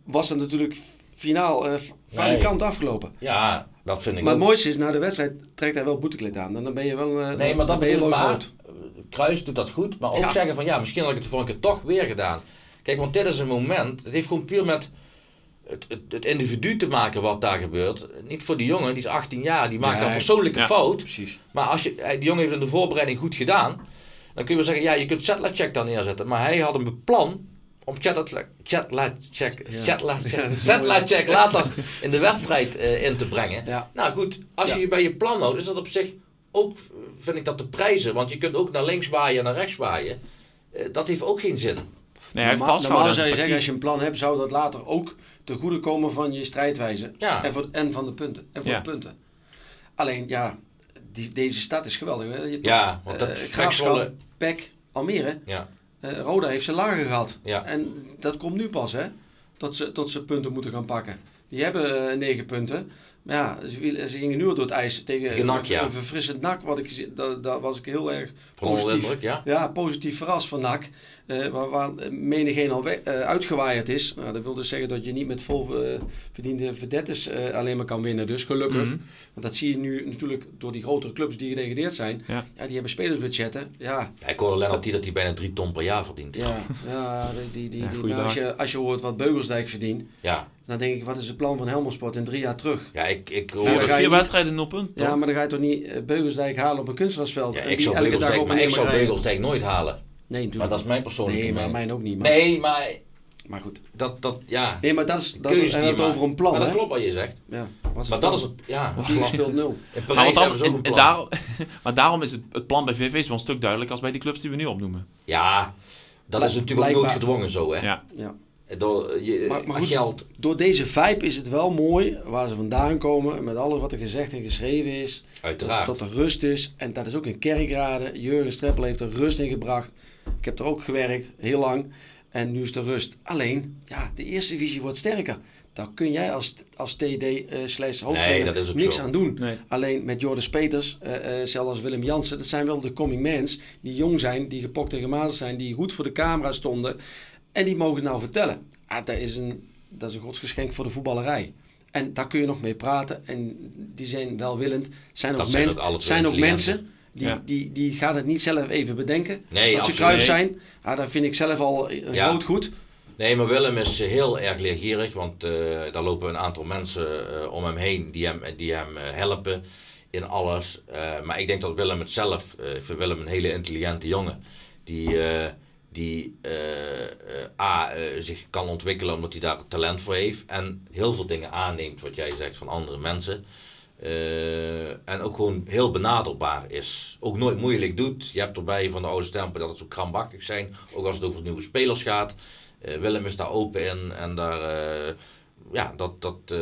was het natuurlijk finaal eh van
Nee.
die kant afgelopen.
ja, dat vind ik
Maar het
ook.
mooiste is, na de wedstrijd trekt hij wel boetekleed aan. En dan ben je wel, eh,
Nee, maar
dan
dat
ben je wel
maar. Kruis doet dat goed, maar ook
Ja.
zeggen van ja, misschien had ik het de vorige keer toch weer gedaan. Kijk, want dit is een moment, het heeft gewoon puur met het, het, het individu te maken wat daar gebeurt. Niet voor die jongen, die is 18 jaar, die maakt
Ja,
een persoonlijke
ja.
fout.
Precies.
Maar als je, hij- die jongen heeft in de voorbereiding goed gedaan, dan kun je wel zeggen, ja, je kunt Chatlacheck dan neerzetten. Maar hij had een plan om
is
Chatlacheck later in de wedstrijd eh, in te brengen. Nou goed, als je je bij je plan houdt, is dat op zich ook, vind ik dat te prijzen. Want je kunt ook naar links waaien en naar rechts waaien. Eh, dat heeft ook geen zin.
Nee,
Normaal, normaal zou je zeggen, als je een plan hebt, zou dat later ook te goede komen van je strijdwijze.
Ja.
En, voor, en van de punten. En voor
Ja.
de punten. Alleen, ja, die, deze stad is geweldig. hè. Je hebt
Ja, want dat Pek
Graafschap, Pek, Almere.
Ja,
eh, Roda heeft ze lager gehad.
Ja.
En dat komt nu pas, hè. Dat ze, tot ze punten moeten gaan pakken. Die hebben negen punten. Maar ja, ze, gingen nu door het ijs tegen,
Tegen NAC, ja.
een verfrissend NAC. Wat ik, daar, daar was ik heel erg positief,
ja.
ja, positief verrast van NAC. Eh, waar, waar menigeen al weg, eh, uitgewaaid is. Nou, dat wil dus zeggen dat je niet met vol eh, verdiende verdettes eh, alleen maar kan winnen. Dus gelukkig.
Mhm.
Want dat zie je nu natuurlijk door die grotere clubs die gedegradeerd zijn.
Ja.
Ja, die hebben spelersbudgetten. Ja,
Ja, Ik hoorde Lennart die dat hij bijna 3 ton per jaar verdient.
ja, ja, die, die, die, maar als, je, als je hoort wat Beugelsdijk verdient,
Ja,
dan denk ik, wat is het plan van Helmersport in drie jaar terug?
ja ik, ik
je
Vier wedstrijden, punten. toch?
Ja, maar dan ga je toch niet Beugelsdijk halen op een kunstgrasveld?
Ja, ik
die
zou Beugelsdijk,
op
maar ik zou? Beugelsdijk nooit halen.
Nee, natuurlijk.
Maar dat is mijn persoonlijke
Nee, maar mijn ook niet. Maar,
Nee, maar
maar goed.
dat, dat ja.
Nee, maar dat is, dat,
je
het over een plan,
Maar dat
hè?
klopt wat je zegt.
Ja, wat
Maar
plan?
dat is het, ja.
Vier speelt nul.
In
Maar,
Parijs hebben ze ook
en, daarom, maar daarom is het, het plan bij VV is wel een stuk duidelijker als bij die clubs die we nu opnoemen.
Ja, dat
Blijk-
is natuurlijk ook nooit gedwongen zo, hè.
Ja.
Ja.
Door, je,
Maar- maar goed,
geld.
Door deze vibe is het wel mooi waar ze vandaan komen. Met alles wat er gezegd en geschreven is.
Uiteraard.
Dat er rust is. En dat is ook in Kerkrade. Jurgen Streppel heeft er rust in gebracht. Ik heb er ook gewerkt, heel lang. En nu is er rust. Alleen, ja, de eerste divisie wordt sterker. Daar kun jij als, als TD eh slash hoofdtrainer
Nee,
niks
zo.
aan doen.
Nee.
Alleen met Jordan Peters, eh eh zelfs Willem Jansen, dat zijn wel de coming mans die jong zijn, die gepokt en gemazeld zijn, die goed voor de camera stonden. En die mogen het nou vertellen. Ah, dat, is een, dat is een godsgeschenk voor de voetballerij. En daar kun je nog mee praten. En die zijn welwillend. Zijn ook,
Dat zijn
mens- zijn ook mensen die,
Ja.
die, die gaan het niet zelf even bedenken.
Nee,
dat ze kruis zijn. Ah, dat vind ik zelf al een
Ja.
groot goed.
Nee, maar Willem is eh, heel erg leergierig, want eh, daar lopen een aantal mensen eh, om hem heen die hem, die hem eh, helpen in alles. Eh, maar ik denk dat Willem het zelf, eh, ik vind Willem een hele intelligente jongen, die, eh, die eh, eh, A, eh, zich kan ontwikkelen omdat hij daar talent voor heeft en heel veel dingen aanneemt, wat jij zegt, van andere mensen. Eh, en ook gewoon heel benaderbaar is. Ook nooit moeilijk doet. Je hebt erbij van de oude stempel dat het zo krampachtig zijn. Ook als het over nieuwe spelers gaat. Eh, Willem is daar open in. En daar, eh, ja, dat, dat, eh,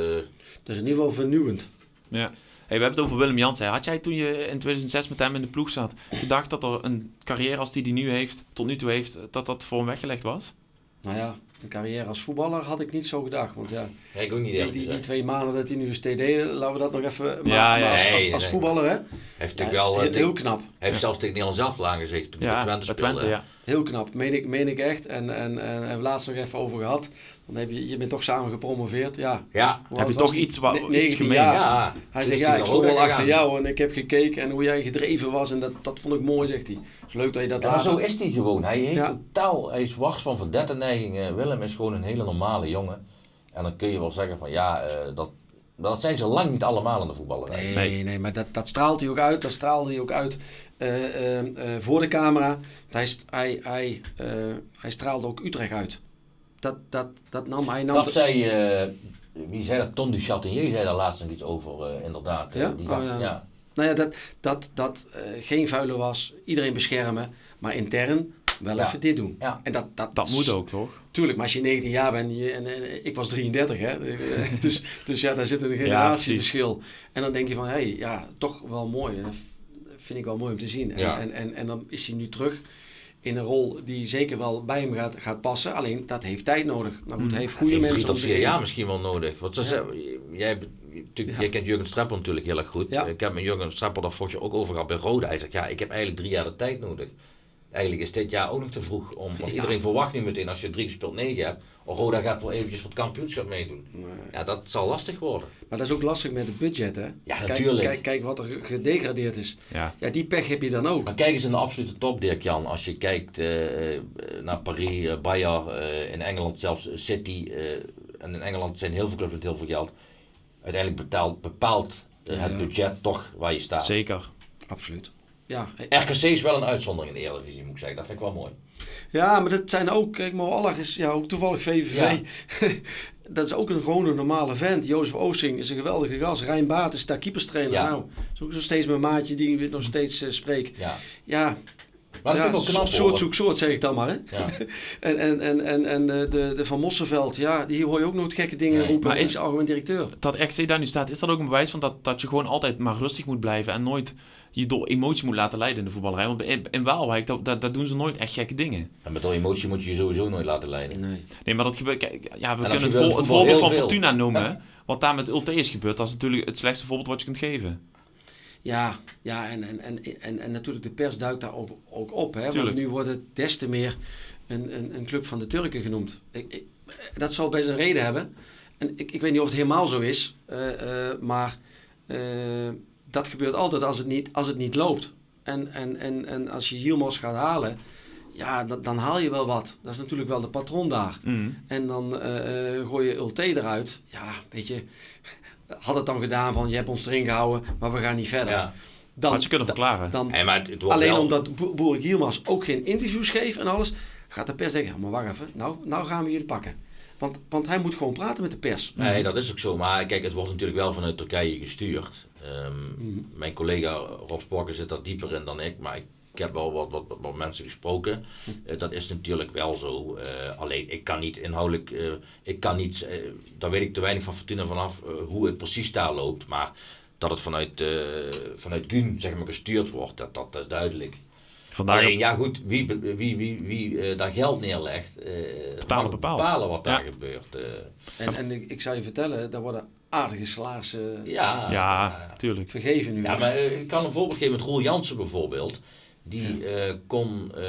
Dat is in ieder geval vernieuwend.
Ja. Hey, we hebben het over Willem Jansen. Had jij toen je in 2006 met hem in de ploeg zat, gedacht dat er een carrière als die hij nu heeft, tot nu toe heeft, dat dat voor hem weggelegd was?
Nou ja, een carrière als voetballer had ik niet zo gedaad. Want ja,
ja, ik ook niet
die, die, die
gezegd.
twee maanden dat hij nu is TD, laten we dat nog even... Maar,
Ja,
maar als,
nee,
als, voetballer, hè?
Heeft
Ja,
natuurlijk wel, eh,
heel, heel knap.
hij heeft zelfs tegen Nederland zelf aangezeten toen hij
Ja,
bij Twente speelde.
Twente, ja.
Heel knap, meen ik, meen ik echt. En, en, en hebben we het laatst nog even over gehad. Dan heb je, je bent toch samen gepromoveerd. Ja.
Ja,
Heb je toch iets wa-
Ne-
iets
19
gemeen?
jaar.
ja.
Hij zegt, ja, ik stond wel achter jou en ik heb gekeken en hoe jij gedreven was. En dat, dat vond ik mooi, zegt hij. Het is leuk dat je dat
Ja, maar
later...
zo is hij gewoon. Hij heeft
Ja.
totaal, hij is wars van verdettenneigingen. Willem is gewoon een hele normale jongen. En dan kun je wel zeggen van ja, eh, dat, dat zijn ze lang niet allemaal in de voetballerij.
Nee,
Nee.
nee, maar dat, dat straalt hij ook uit. Dat straalde hij ook uit eh, eh, eh, voor de camera. Hij, hij, hij, eh, hij straalde ook Utrecht uit. Dat, dat, dat nam hij nam
Dat zei, eh, wie zei dat? Ton du Chatinier zei daar laatst nog iets over, eh, inderdaad. Eh,
Ja?
Die
Oh, ja.
ja.
Nou ja, dat, dat, dat eh, geen vuile was, iedereen beschermen, maar intern wel
Ja.
even dit doen.
Ja.
En dat, dat,
Dat moet ook, toch?
Tuurlijk, maar als je 19 jaar bent en, je, en, en ik was 33, hè? dus, dus ja, daar zit een generatieverschil. en dan denk je van, hé, hey, ja, toch wel mooi. Dat vind ik wel mooi om te zien. En,
Ja.
en, en, en dan is hij nu terug in een rol die zeker wel bij hem gaat, gaat passen. Alleen, dat heeft tijd nodig. Maar goed, hij heeft goede
Heeft
mensen
drie tot vier jaar misschien wel nodig. Want ze
Ja.
zeggen- jij, hebt- natuurlijk, jij kent Jurgen Streppel natuurlijk heel erg goed.
Ja.
Ik heb met Jurgen Streppel daar vorig jaar ook over gehad bij Roda. Hij zegt, ja, ik heb eigenlijk drie jaar de tijd nodig. Eigenlijk is dit jaar ook nog te vroeg. Om, want
Ja.
iedereen verwacht nu meteen als je drie gespeeld negen hebt. Oh, Roda gaat wel eventjes voor het kampioenschap meedoen. Ja, dat zal lastig worden.
Maar dat is ook lastig met het budget, hè?
Ja,
kijk,
natuurlijk.
Kijk, kijk wat er gedegradeerd is.
Ja.
Ja, die pech heb je dan ook.
Maar kijk eens in de absolute top, Dirk-Jan. Als je kijkt eh, eh, naar Paris, eh, Bayern, in Engeland zelfs City. eh, en in Engeland zijn heel veel clubs met heel veel geld. Uiteindelijk betaalt, bepaalt het
Ja.
budget toch waar je staat.
Zeker.
Absoluut. Ja,
RKC is wel een uitzondering in de Eredivisie, moet ik zeggen. Dat vind ik wel mooi.
Ja, maar dat zijn ook, kijk, Mo Allach is ja, ook toevallig VVV. dat is ook een gewone normale vent. Jozef Oosting is een geweldige gast. Rijn Baat is daar keeperstrainer.
Ja.
Nou, is ook nog steeds mijn maatje die ik nog steeds eh, spreek.
Ja.
Ja,
Maar dat
ja,
vind ik ook knap,
soort zoek soort zeg ik dan maar. Hè?
Ja.
En, en, en, en, en eh, de, de Van Mosselveld, ja, die hoor je ook nooit gekke dingen
Nee.
roepen.
Maar
Maar
is-
is algemeen directeur.
Dat RC daar nu staat, is dat ook een bewijs van dat, dat je gewoon altijd maar rustig moet blijven en nooit je door emotie moet laten leiden in de voetballerij. Want in, in Waalwijk, dat, dat, dat doen ze nooit echt gekke dingen.
En met door emotie moet je je sowieso nooit laten leiden.
Nee.
Nee, maar dat gebeurt... Kijk, ja, we kunnen het, voorbeeld van
veel.
Fortuna noemen.
Ja.
Wat daar met Ulte is gebeurd, dat is natuurlijk het slechtste voorbeeld wat je kunt geven.
Ja, ja en, en, en, en, en natuurlijk de pers duikt daar ook, ook op. Hè? Want nu wordt het des te meer een, een, een club van de Turken genoemd. Ik, ik, dat zal best een reden hebben. En ik, ik weet niet of het helemaal zo is. eh, eh, maar eh, dat gebeurt altijd als het niet, als het niet loopt. En, en, en, en als je Yilmaz gaat halen, ja, dan, dan haal je wel wat. Dat is natuurlijk wel de patroon daar.
Mm.
En dan eh, eh, gooi je Ulte eruit. Ja, weet je, had het dan gedaan van je hebt ons erin gehouden, maar we gaan niet verder.
Ja.
Dan,
Had je kunnen verklaren.
dan,
maar het,
alleen
wel-
omdat Bo- Boerik Yilmaz ook geen interviews geeft en alles, gaat de pers denken, "Ja, maar wacht even, nou, nou gaan we jullie pakken. Want, want hij moet gewoon praten met de pers.
Nee, dat is ook zo. Maar kijk, het wordt natuurlijk wel vanuit Turkije gestuurd. Ehm,
Mhm.
Mijn collega Rob Sporker zit daar dieper in dan ik. Maar ik, ik heb wel wat, wat, wat mensen gesproken. Eh, dat is natuurlijk wel zo. Eh, alleen, ik kan niet inhoudelijk... eh, ik kan niet... eh, daar weet ik te weinig van Fortuna vanaf hoe het precies daar loopt. Maar dat het vanuit, vanuit Gun zeg maar, gestuurd wordt, dat, dat, dat is duidelijk.
Vandaag
Alleen, ja goed, wie, wie, wie, wie daar geld neerlegt... eh,
Bepalen
bepalen wat daar
Ja.
gebeurt.
En, en ik, ik zou je vertellen, daar worden aardige salarissen
ja,
Ja, tuurlijk.
vergeven nu.
Ja, maar eh, ik kan een voorbeeld geven met Roel Jansen bijvoorbeeld. Die eh, kon eh,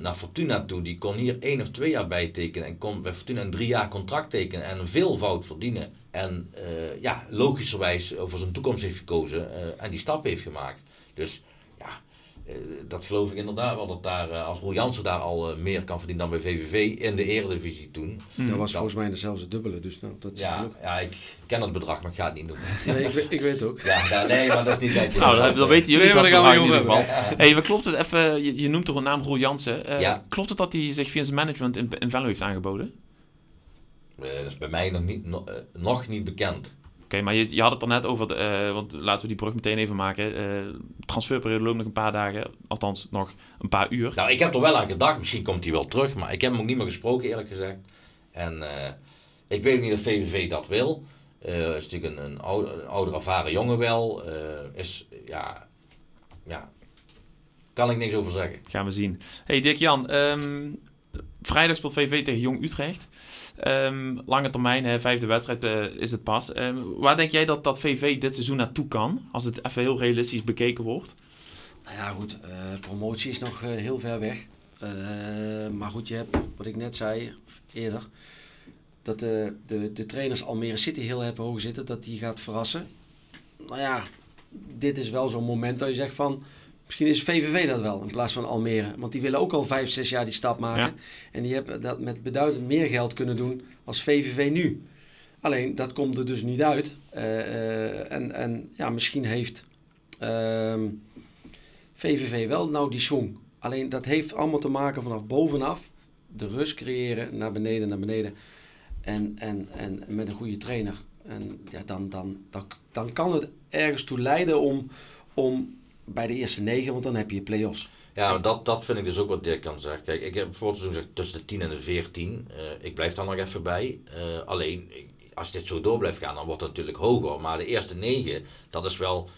naar Fortuna toe, die kon hier één of twee jaar bijtekenen en kon bij Fortuna een drie jaar contract tekenen en een veelvoud verdienen. En eh, ja, logischerwijs voor zijn toekomst heeft gekozen eh, en die stap heeft gemaakt. Dus dat geloof ik inderdaad wel dat daar, eh, als Roel Jansen daar al eh, meer kan verdienen dan bij VVV in de eredivisie toen.
dat was volgens mij het dubbele, dus nou, dat
Ja, ja, ik ken het bedrag, maar ik ga het niet noemen.
Nee, ik, weet- ik weet het ook.
Ja, ja, nee, maar dat is niet netjes.
Nou, dat, dat weten jullie
Nee,
dat
gaan we
in ieder geval. Maar klopt het even, je, je noemt toch een naam Roel Jansen. Eh,
Ja.
Klopt het dat hij zich via zijn management in, in Venlo heeft aangeboden?
Eh, dat is bij mij nog niet, no- eh, nog niet bekend.
Oké, maar je, je had het er net over, de, eh, want laten we die brug meteen even maken. Eh transferperiode loopt nog een paar dagen, althans nog een paar uur.
Nou, ik heb er wel aan gedacht. Misschien komt hij wel terug. Maar ik heb hem ook niet meer gesproken, eerlijk gezegd. En eh, ik weet niet of VVV dat wil. Is natuurlijk een, een, oude, een ouder ervaren jongen wel. Is, ja, ja, kan ik niks over zeggen.
Gaan we zien. Hey Dirk-Jan, ehm, vrijdag speelt VV tegen Jong Utrecht. Ehm, lange termijn, hè, vijfde wedstrijd eh, is het pas. Ehm, waar denk jij dat, dat VV dit seizoen naartoe kan? Als het even heel realistisch bekeken wordt.
Nou ja, goed, eh, promotie is nog eh, heel ver weg. Maar goed, je hebt, wat ik net zei eerder, dat de, de, de trainers Almere City heel erg hoog zitten, dat die gaat verrassen. Nou ja, dit is wel zo'n moment dat je zegt van, misschien is VVV dat wel in plaats van Almere. Want die willen ook al vijf, zes jaar die stap maken.
Ja.
En die hebben dat met beduidend meer geld kunnen doen als VVV nu. Alleen, dat komt er dus niet uit. Eh, eh, en, en ja, misschien heeft... ehm, VVV wel nou die swing. Alleen dat heeft allemaal te maken vanaf bovenaf. De rust creëren, naar beneden, naar beneden. En, en, en met een goede trainer. En ja, dan, dan, dan, dan kan het ergens toe leiden om, om bij de eerste negen, want dan heb je play-offs.
Ja, maar dat, dat vind ik dus ook wat Dirk kan zeggen. Kijk, ik heb voor het seizoen gezegd tussen de 10 en de 14. Eh, ik blijf daar nog even bij. Eh, alleen, ik- als dit zo door blijft gaan, dan wordt het natuurlijk hoger. Maar de eerste 9, dat is wel...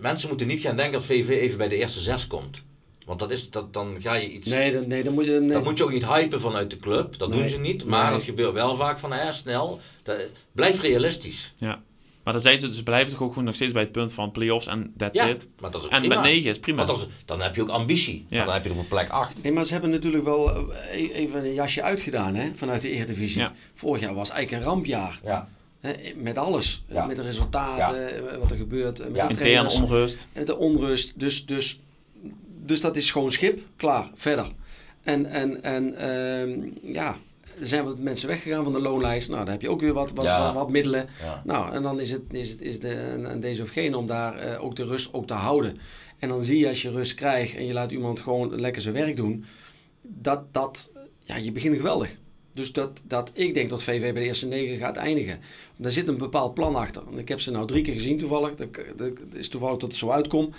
Mensen moeten niet gaan denken dat VV even bij de eerste 6 komt. Want dat is, dat, dan ga je iets...
Nee, dan, nee, dan moet je... Nee.
Dat moet je ook niet hypen vanuit de club. Dat doen ze niet. Maar
Nee.
dat gebeurt wel vaak van, hè, snel. Dat, blijf realistisch.
Ja. Maar dan zijn ze dus blijven toch ook gewoon nog steeds bij het punt van play-offs en that's
Ja,
it.
maar dat is ook
En
prima.
met 9 is prima.
Want dat is- dan heb je ook ambitie.
Ja.
Dan heb je er voor plek 8.
Nee, maar ze hebben natuurlijk wel eh, e- even een jasje uitgedaan hè, vanuit de Eredivisie.
Ja.
Vorig jaar was eigenlijk een rampjaar.
Ja.
Hè, met alles.
Ja.
Met de resultaten, eh, wat er gebeurt. eh, Met
Ja.
de
onrust.
De onrust. Dus, dus, dus dat is schoon schip. Klaar. Verder. En, en, en ehm, ja, er zijn wat mensen weggegaan van de loonlijst. Nou, dan heb je ook weer wat, wat,
Ja.
wat, wat middelen.
Ja.
Nou, en dan is het, is het is de, aan- aan deze of geen om daar eh, ook de rust ook te houden. En dan zie je als je rust krijgt en je laat iemand gewoon lekker zijn werk doen. Dat, dat ja, je begint geweldig. Dus dat, dat ik denk dat VV bij de eerste negen gaat eindigen. Daar zit een bepaald plan achter. En ik heb ze nou drie keer gezien toevallig. Dat, dat is toevallig dat het zo uitkomt.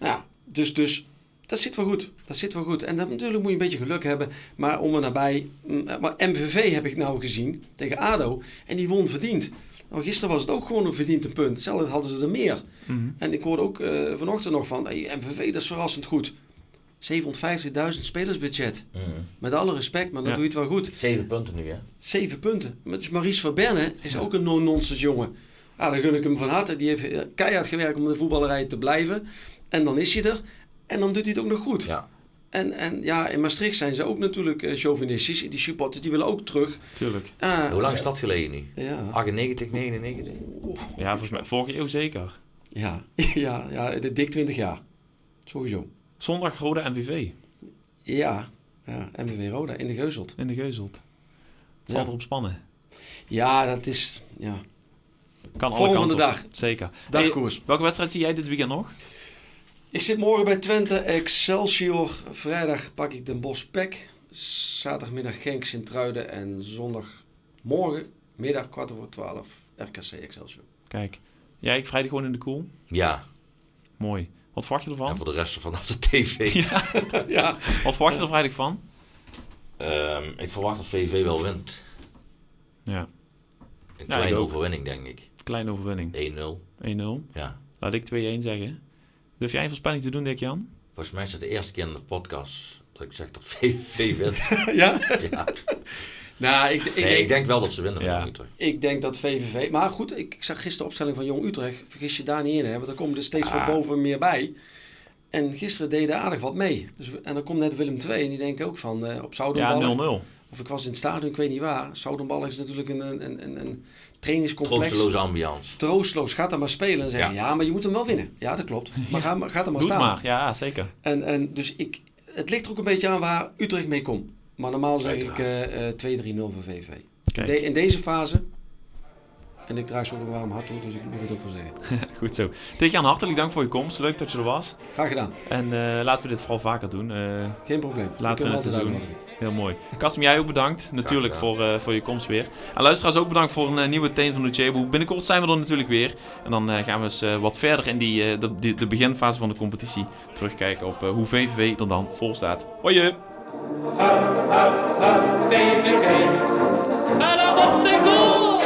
Nou ja, dus, dus dat zit wel goed. Dat zit wel goed. En dan, natuurlijk moet je een beetje geluk hebben. Maar om er nabij... mm, Maar MVV heb ik nou gezien tegen ADO. En die won verdiend. Nou, gisteren was het ook gewoon een verdiend een punt. Zelf hadden ze er meer.
Mhm.
En ik hoorde ook eh, vanochtend nog van, hey, MVV, dat is verrassend goed. 750.000 spelersbudget.
Mhm.
Met alle respect, maar dan
Ja.
doe je het wel goed.
Zeven punten nu, hè?
Zeven punten. Maar Dus Maurice Verberne is ook een no-nonsense jongen. Ja, daar gun ik hem van harte. Die heeft eh, keihard gewerkt om in de voetballerij te blijven. En dan is hij er. En dan doet hij het ook nog goed.
Ja.
En, en ja, in Maastricht zijn ze ook natuurlijk eh, chauvinistisch. Die supporters die willen ook terug.
Tuurlijk.
Ah,
Hoe lang is dat geleden nu?
Ja,
98, 99?
Ja, volgens mij vorige eeuw zeker.
ja, ja, ja de dik 20 jaar. Sowieso.
Zondag Roda MVV
Ja, ja MVV Roda in de Geuzelt.
in de Geuzelt. Het zal
Ja.
erop spannen.
Ja, dat is... Ja.
Kan alle
Vorm van
kanten
de
op.
dag.
Zeker.
Dagkoers.
Hey, welke wedstrijd zie jij dit weekend nog?
Ik zit morgen bij Twente Excelsior. Vrijdag pak ik Den Bosch Pek. Zaterdagmiddag Genk Sint-Truiden. En zondagmorgen middag kwart over twaalf RKC Excelsior.
Kijk. Jij, ik vrijdag gewoon in de koel.
Ja.
Mooi. Wat verwacht je
En
ervan?
voor de rest vanaf de tv.
ja.
Wat verwacht je er vrijdag van?
Ehm, ik verwacht dat VV wel wint.
Ja.
Een
Ja,
kleine overwinning, denk ik. 1-0.
Kleine overwinning. 1-0.
Ja.
Laat ik 2-1 zeggen. Durf jij een voorspelling te doen, Dick-Jan?
Volgens mij is het de eerste keer in de podcast dat ik zeg dat VV wint.
ja?
ja.
Nou, ik, ik,
Nee,
denk,
ik denk wel dat ze winnen.
Ja.
van Utrecht.
ik denk dat VVV... Maar goed, ik, ik zag gisteren de opstelling van Jong Utrecht. Vergis je daar niet in, hè. Want er komen er steeds
Ah.
van boven meer bij. En gisteren deden aardig wat mee. Dus, en dan komt net Willem II. En die denken ook van eh, op
Ja,
Zoudenballen.
0-0.
Of ik was in het stadion, ik weet niet waar. Zoudenballen is natuurlijk een, een, een, een trainingscomplex.
Troosteloze ambiance.
Troosteloos. Gaat daar maar spelen en zeggen, ja.
Ja.
maar je moet hem wel winnen. Ja, dat klopt. Maar ga, maar- ga er maar
Doe het
staan.
maar. Ja, zeker.
En, en dus ik, het ligt er ook een beetje aan waar Utrecht mee komt. Maar normaal zeg ik
Uiteraard.
eh eh 2-3-0 voor VV. In,
Kijk,
de- in deze fase, en ik draai zo ook een warm hart toe, dus ik moet het ook wel zeggen.
goed zo. Dick-Jan, hartelijk dank voor je komst. Leuk dat je er was.
Graag gedaan.
En eh, laten we dit vooral vaker doen. Eh,
Geen probleem.
Laten we
kan
het
uitnodigen.
Heel mooi. Kasim, jij ook bedankt. Natuurlijk voor, eh, voor je komst weer. En luisteraars ook bedankt voor een eh, nieuwe Teen van de Chebo. Binnenkort zijn we er natuurlijk weer. En dan eh, gaan we eens wat verder in die, de, de, beginfase van de competitie terugkijken op hoe VVV er dan vol staat. Hoi je!
En dan de goal!